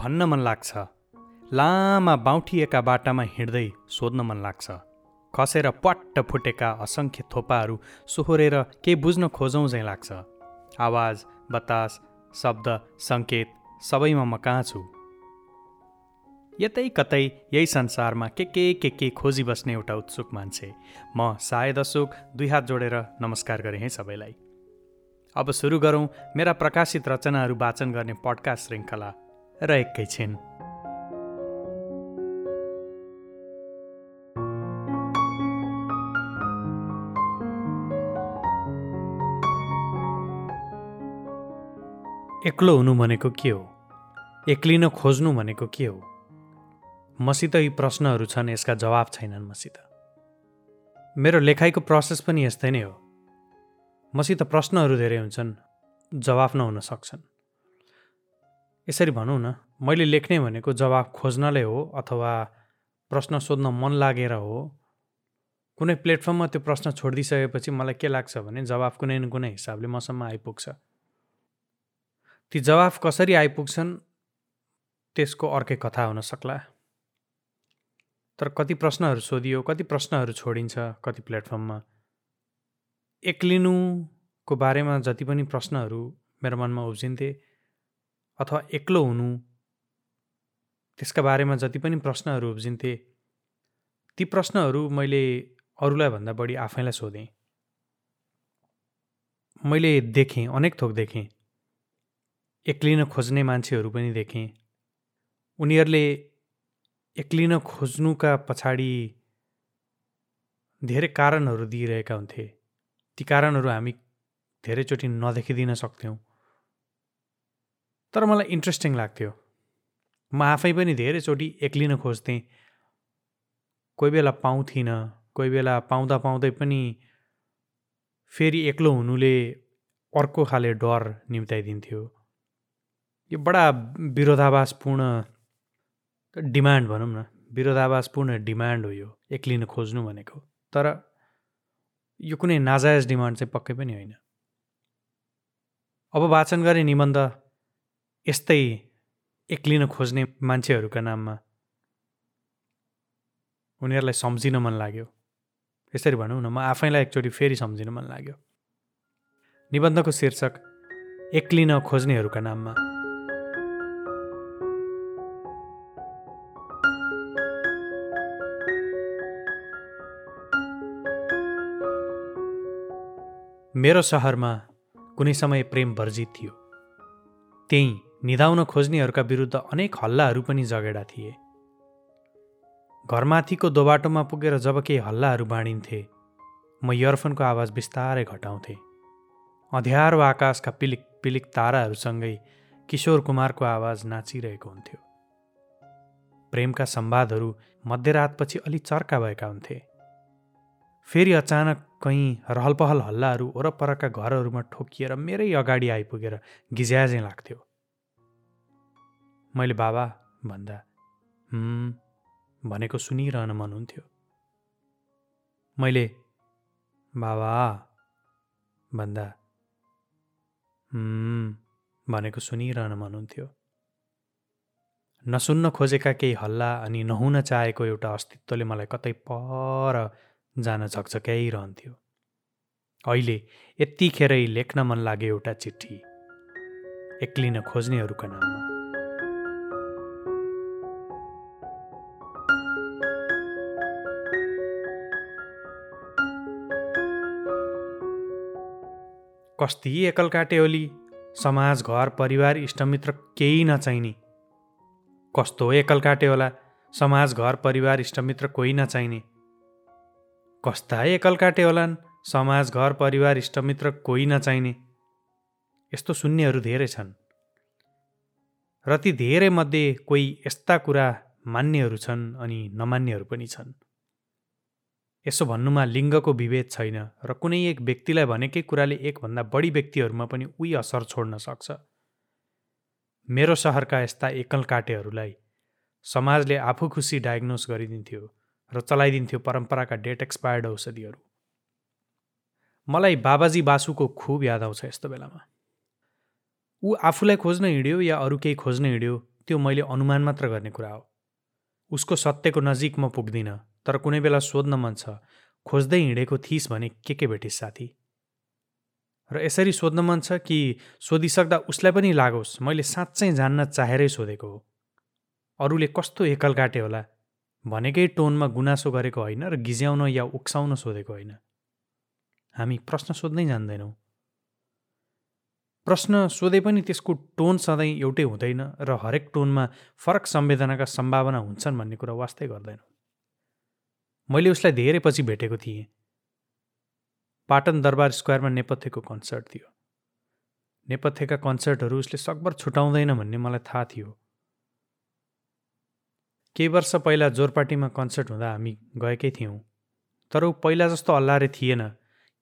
भन्न मन लाग्छ। लामा बाउठिएका बाटामा हिँड्दै सोध्न मन लाग्छ। खसेर पट्ट फुटेका असङ्ख्य थोपाहरू सोहोरेर केही बुझ्न खोजौँ झैँ लाग्छ। आवाज बतास शब्द सङ्केत सबैमा म कहाँ छु? यतै कतै यही संसारमा के के के के खोजी बस्ने एउटा उत्सुक मान्छे। म सायद अशोक दुई हात जोडेर नमस्कार गरेँ है सबैलाई। अब सुरु गरौँ मेरा प्रकाशित रचनाहरू वाचन गर्ने पडकास्ट श्रृङ्खला। र एकैछिन एक्लो हुनु भनेको के हो? एक्लिन खोज्नु भनेको के हो? मसित यी प्रश्नहरू छन् यसका जवाब छैनन् मसित मेरो लेखाइको प्रोसेस पनि यस्तै नै हो। मसित प्रश्नहरू धेरै हुन्छन् जवाफ नहुन सक्छन्। यसरी भनौँ न मैले लेख्ने भनेको जवाफ खोज्नलाई हो अथवा प्रश्न सोध्न मन लागेर हो। कुनै प्लेटफर्ममा त्यो प्रश्न छोडिदिइसकेपछि मलाई के लाग्छ भने जवाफ कुनै न कुनै हिसाबले मसम्म आइपुग्छ। ती जवाफ कसरी आइपुग्छन् त्यसको अर्कै कथा हुन सक्ला। तर कति प्रश्नहरू सोधियो कति प्रश्नहरू छोडिन्छ कति प्लेटफर्ममा। एक्लिनुको बारेमा जति पनि प्रश्नहरू मेरो मनमा उब्जिन्थे अथवा एक्लो हुनु त्यसका बारेमा जति पनि प्रश्नहरू उब्जिन्थे ती प्रश्नहरू मैले अरूलाई भन्दा बढी आफैलाई सोधेँ। मैले देखेँ अनेक थोक देखेँ। एक्लिन खोज्ने मान्छेहरू पनि देखेँ। उनीहरूले एक्लिन खोज्नुका पछाडि धेरै कारणहरू दिइरहेका हुन्थे। ती कारणहरू हामी धेरैचोटि नदेखिदिन सक्थ्यौँ। तर मलाई इन्ट्रेस्टिङ लाग्थ्यो। म आफै पनि धेरैचोटि एक्लिन खोज्थेँ। कोही बेला पाउँथिनँ कोही बेला पाउँदा पाउँदै पनि फेरि एक्लो हुनुले अर्को खाले डर निम्ताइदिन्थ्यो। यो बडा विरोधाभासपूर्ण डिमान्ड भनौँ न विरोधाभासपूर्ण डिमान्ड हो यो एक्लिन खोज्नु भनेको। तर यो कुनै नाजायज डिमान्ड चाहिँ पक्कै पनि होइन। अब वाचन गरे निबन्ध यस्तै एक्लिन खोज्ने मान्छेहरूका नाममा उनीहरूलाई सम्झिन मन लाग्यो। यसरी भनौँ न म आफैलाई एकचोटि फेरि सम्झिन मन लाग्यो। निबन्धको शीर्षक एक्लिन खोज्नेहरूका नाममा। मेरो सहरमा कुनै समय प्रेम वर्जित थियो। त्यहीँ निधाउन खोज्नेहरूका विरुद्ध अनेक हल्लाहरू पनि जगेडा थिए। घरमाथिको दोबाटोमा पुगेर जब केही हल्लाहरू बाँडिन्थे म इयरफोनको आवाज बिस्तारै घटाउँथेँ। अँध्यारो आकाशका पिलिक पिलिक ताराहरूसँगै किशोर कुमारको आवाज नाचिरहेको हुन्थ्यो। प्रेमका संवादहरू मध्यरातपछि अलि चर्का भएका हुन्थे। फेरि अचानक कहीँ रहलपहल हल्लाहरू वरपरका घरहरूमा ठोकिएर मेरै अगाडि आइपुगेर गिज्याझै लाग्थ्यो। मैले बाबा भन्दा भनेको सुनिरहन मन हुन्थ्यो। मैले बाबा भन्दा भनेको सुनिरहन मन हुन्थ्यो। नसुन्न खोजेका केही हल्ला अनि नहुन चाहेको एउटा अस्तित्वले मलाई कतै पर जान झकझक्याइरहन्थ्यो अहिले यत्तिखेरै लेख्न मन लाग्यो एउटा चिठी एक्लिन खोज्नेहरूका नाममा। कस्ती एकल काटेओली समाज घर परिवार इष्टमित्र केही नचाहिने कस्तो एकल काटे होला समाज घर परिवार इष्टमित्र कोही नचाहिने कस्ता एकल काटे होलान् समाज घर परिवार इष्टमित्र कोही नचाहिने यस्तो सुन्नेहरू धेरै छन्। र ती धेरै मध्ये कोही यस्ता कुरा मान्नेहरू छन् अनि नमान्नेहरू पनि छन्। यसो भन्नुमा लिङ्गको विभेद छैन र कुनै एक व्यक्तिलाई भनेकै कुराले एकभन्दा बढी व्यक्तिहरूमा पनि उही असर छोड्न सक्छ। मेरो सहरका यस्ता एकल काटेहरूलाई समाजले आफू खुसी डायग्नोस गरिदिन्थ्यो र चलाइदिन्थ्यो परम्पराका डेट एक्सपायर्ड औषधिहरू। मलाई बाबाजी बासुको खुब याद आउँछ यस्तो बेलामा। ऊ आफूलाई खोज्न हिँड्यो या अरू केही खोज्न हिँड्यो त्यो मैले अनुमान मात्र गर्ने कुरा हो। उसको सत्यको नजिक म पुग्दिनँ। तर कुनै बेला सोध्न मन छ खोज्दै हिँडेको थिइस् भने के के भेटिस् साथी? र यसरी सोध्न मन छ कि सोधिसक्दा उसलाई पनि लागोस् मैले साँच्चै जान्न चाहेरै सोधेको हो। अरूले कस्तो एकल काटे होला? भनेकै टोनमा गुनासो गरेको होइन र गिज्याउन या उक्साउन सोधेको होइन। हामी प्रश्न सोध्नै जान्दैनौँ। प्रश्न सोधे पनि त्यसको टोन सधैँ एउटै हुँदैन र हरेक टोनमा फरक संवेदनाका सम्भावना हुन्छन् भन्ने कुरा वास्तै गर्दैनौँ। मैले उसलाई धेरै पछि भेटेको थिएँ। पाटन दरबार स्क्वायरमा नेपथ्यको कन्सर्ट थियो। नेपथ्यका कन्सर्टहरू उसले सकभर छुटाउँदैन भन्ने मलाई थाहा थियो। केही वर्ष पहिला जोरपाटीमा कन्सर्ट हुँदा हामी गएकै थियौँ तर ऊ पहिला जस्तो अल्लारे थिएन।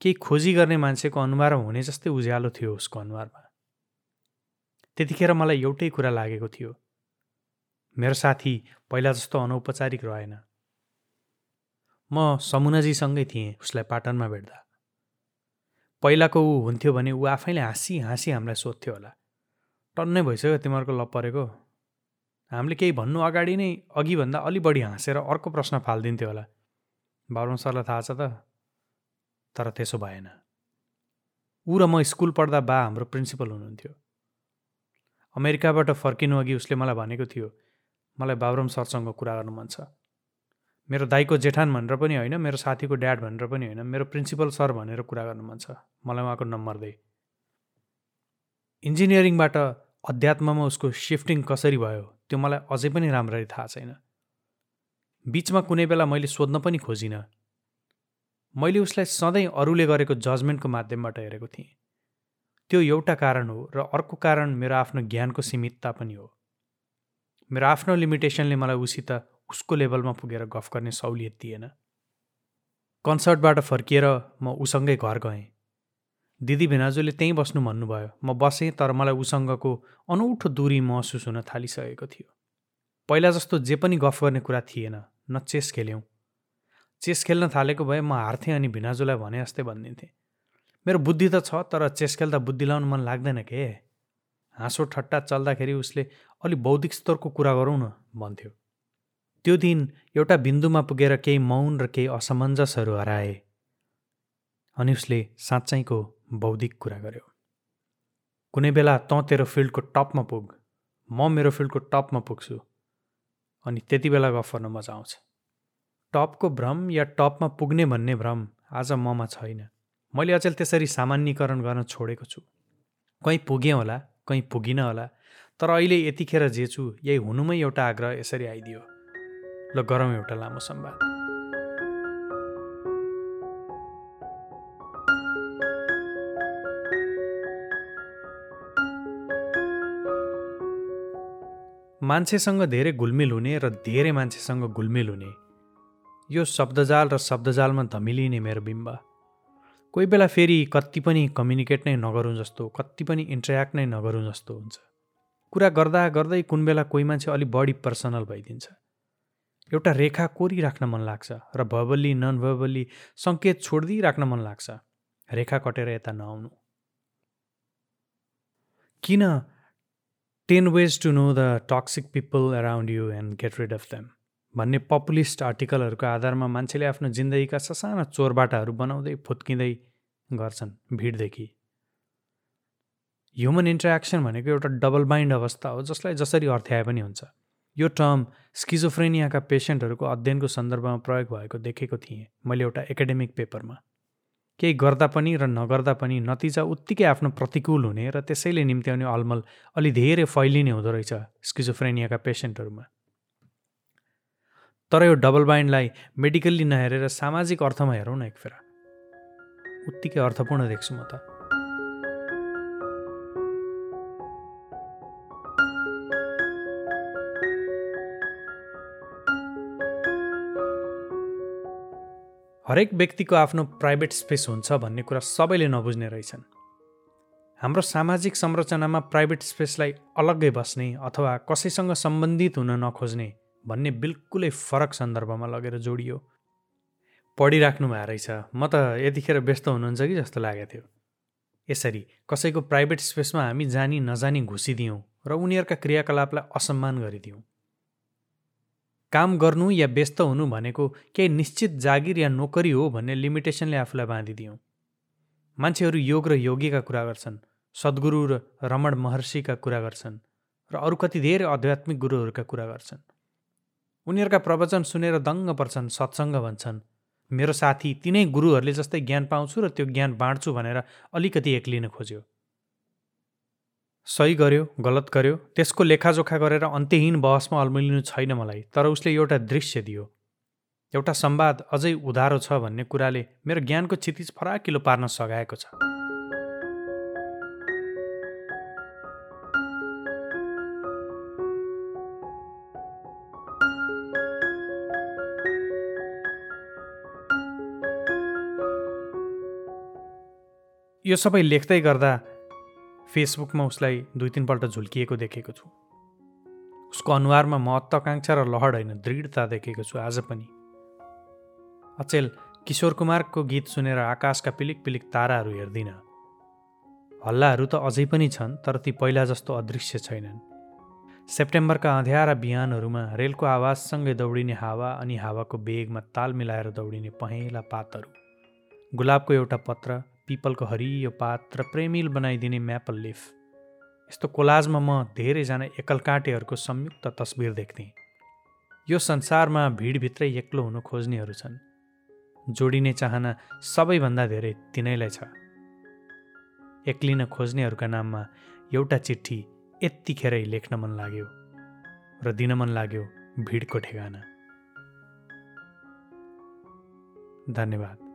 केही खोजी गर्ने मान्छेको अनुहारमा हुने जस्तै उज्यालो थियो उसको अनुहारमा। त्यतिखेर मलाई एउटै कुरा लागेको थियो। मेरो साथी पहिला जस्तो अनौपचारिक रहेन। म समुनाजीसँगै थिएँ उसलाई पाटनमा भेट्दा। पहिलाको ऊ हुन्थ्यो भने ऊ आफैले हाँसी हाँसी हामीलाई सोध्थ्यो होला। टन्नै भइसक्यो तिमीहरूको लप परेको। हामीले केही भन्नु अगाडि नै अघिभन्दा अलि बढी हाँसेर अर्को प्रश्न फालिदिन्थ्यो होला। बाबुराम सरलाई थाहा छ त? तर त्यसो भएन। ऊ र म स्कुल पढ्दा बा हाम्रो प्रिन्सिपल हुनुहुन्थ्यो। अमेरिकाबाट फर्किनु अघि उसले मलाई भनेको थियो मलाई बाबुराम सरसँग कुरा गर्नु मन छ। मेरो दाईको जेठान भनेर पनि होइन मेरो साथीको ड्याड भनेर पनि होइन मेरो प्रिन्सिपल सर भनेर कुरा गर्नु मन छ। मलाई उहाँको नम्बर दे। इन्जिनियरिङबाट अध्यात्ममा उसको सिफ्टिङ कसरी भयो त्यो मलाई अझै पनि राम्ररी थाहा छैन। बिचमा कुनै बेला मैले सोध्न पनि खोजिनँ। मैले उसलाई सधैँ अरूले गरेको जजमेन्टको माध्यमबाट हेरेको थिएँ। त्यो एउटा कारण हो र अर्को कारण मेरो आफ्नो ज्ञानको सीमितता पनि हो। मेरो आफ्नो लिमिटेसनले मलाई उसित उसको लेभलमा पुगेर गफ गर्ने सहुलियत दिएन। कन्सर्टबाट फर्किएर म उसँगै घर गएँ। दिदी भिनाजुले त्यहीँ बस्नु भन्नुभयो। म बसेँ तर मलाई उसँगको अनौठो दूरी महसुस हुन थालिसकेको थियो। पहिला जस्तो जे पनि गफ गर्ने कुरा थिएन। न चेस खेल्यौँ। चेस खेल्न थालेको भए म हार्थेँ अनि भिनाजुलाई भने जस्तै भनिदिन्थेँ। मेरो बुद्धि त छ तर चेस खेल्दा बुद्धि लाउनु मन लाग्दैन के? हाँसो ठट्टा चल्दाखेरि उसले अलि बौद्धिक स्तरको कुरा गरौँ न भन्थ्यो। त्यो दिन एउटा बिन्दुमा पुगेर केही मौन र केही असमञ्जसहरू हराए। अनि उसले साँच्चैको बौद्धिक कुरा गर्यो। कुनै बेला तँ तेरो फिल्डको टपमा पुग म मेरो फिल्डको टपमा पुग्छु अनि त्यति बेला गफ गर्न मजा आउँछ। टपको भ्रम या टपमा पुग्ने भन्ने भ्रम आज ममा छैन। मैले अचेल त्यसरी सामान्यकरण गर्न छोडेको छु। कहीँ पुगेँ होला कहीँ पुगिनँ होला तर अहिले यतिखेर जे छु यही हुनुमै एउटा आग्रह यसरी आइदियो। ल गरौँ एउटा लामो संवाद। मान्छेसँग धेरै घुलमिल हुने र धेरै मान्छेसँग घुलमिल हुने यो शब्दजाल र शब्दजालमा धमिलिने मेरो बिम्ब। कोही बेला फेरि कति पनि कम्युनिकेट नै नगरौँ जस्तो कति पनि इन्ट्रेक्ट नै नगरौँ जस्तो हुन्छ। कुरा गर्दा गर्दै कुन बेला कोही मान्छे अलिक बढी पर्सनल भइदिन्छ। एउटा रेखा कोरिराख्न मन लाग्छ र भर्बल्ली नन भर्बल्ली सङ्केत छोडिदिइराख्न मन लाग्छ। रेखा कटेर यता नआउनु। किन ten ways to know the toxic people around you and get rid of them भन्ने पपुलिस्ट आर्टिकलहरूको आधारमा मान्छेले आफ्नो जिन्दगीका ससाना चोरबाटाहरू बनाउँदै फुत्किँदै गर्छन् भिडदेखि। ह्युमन इन्टरेक्सन भनेको एउटा डबल बाइन्ड अवस्था हो जसलाई जसरी अर्थ्याए पनि हुन्छ। यो टर्म स्किजोफ्रेनियाका पेसेन्टहरूको अध्ययनको सन्दर्भमा प्रयोग भएको देखेको थिएँ मैले एउटा एकाडेमिक पेपरमा। केही गर्दा पनि र नगर्दा पनि नतिजा उत्तिकै आफ्नो प्रतिकूल हुने र त्यसैले निम्त्याउने अलमल अलि धेरै फैलिने हुँदो रहेछ स्किजोफ्रेनियाका पेसेन्टहरूमा तर यो डबल बाइन्डलाई मेडिकल्ली नहेरेर सामाजिक अर्थमा हेरौँ न एक फेर उत्तिकै अर्थपूर्ण देख्छु म त। हरेक व्यक्तिको आफ्नो प्राइभेट स्पेस हुन्छ भन्ने कुरा सबैले नबुझ्ने रहेछन्। हाम्रो सामाजिक संरचनामा प्राइभेट स्पेसलाई अलग्गै बस्ने अथवा कसैसँग सम्बन्धित हुन नखोज्ने भन्ने बिल्कुलै फरक सन्दर्भमा लगेर जोडियो। पढिराख्नु भएको रहेछ। म त यतिखेर व्यस्त हुनुहुन्छ कि जस्तो लागेको थियो। यसरी कसैको प्राइभेट स्पेसमा हामी जानी नजानी घुसिदियौँ र उनीहरूका क्रियाकलापलाई असम्मान गरिदिउँ काम गर्नु या व्यस्त हुनु भनेको केही निश्चित जागिर या नोकरी हो भन्ने लिमिटेसनले आफूलाई बाँधिदिउँ मान्छेहरू योग र योगीका कुरा गर्छन् सद्गुरु र रमण महर्षिका कुरा गर्छन् र अरू कति धेरै आध्यात्मिक गुरुहरूका कुरा गर्छन्। उनीहरूका प्रवचन सुनेर दङ्ग पर्छन् सत्सङ्ग भन्छन्। मेरो साथी तिनै गुरुहरूले जस्तै ज्ञान पाउँछु र त्यो ज्ञान बाँड्छु भनेर अलिकति एक्लिन खोज्यो। सही गर्यो गलत गर्यो त्यसको लेखाजोखा गरेर अन्त्यहीन बहसमा अल्मलिनु छैन मलाई तर उसले एउटा दृश्य दियो। एउटा संवाद अझै उधारो छ भन्ने कुराले मेरो ज्ञानको क्षितिज फराकिलो पार्न सघाएको छ। यो सबै लेख्दै गर्दा फेसबुकमा उसलाई दुई तिनपल्ट झुल्किएको देखेको छु। उसको अनुहारमा महत्त्वाकाङ्क्षा र लहड होइन दृढता देखेको छु आज पनि। अचेल किशोर कुमारको गीत सुनेर आकाशका पिलिक पिलिक ताराहरू हेर्दिनँ। हल्लाहरू त अझै पनि छन् तर ती पहिला जस्तो अदृश्य छैनन्। सेप्टेम्बरका अँध्यारा बिहानहरूमा रेलको आवाजसँगै दौडिने हावा अनि हावाको बेगमा ताल मिलाएर दौडिने पहेँला पातहरू। गुलाबको एउटा पत्र पिपलको हरियो पात र प्रेमिल बनाइदिने म्यापल लिफ। यस्तो कोलाजमा म धेरैजना एकलकाटेहरूको संयुक्त तस्बिर देख्थेँ। यो संसारमा भिडभित्रै एक्लो हुनु खोज्नेहरू छन्। जोडिने चाहना सबैभन्दा धेरै तिनैलाई छ। एक्लिन खोज्नेहरूका नाममा एउटा चिठी यत्तिखेरै लेख्न मन लाग्यो र दिन मन लाग्यो भिडको ठेगाना। धन्यवाद।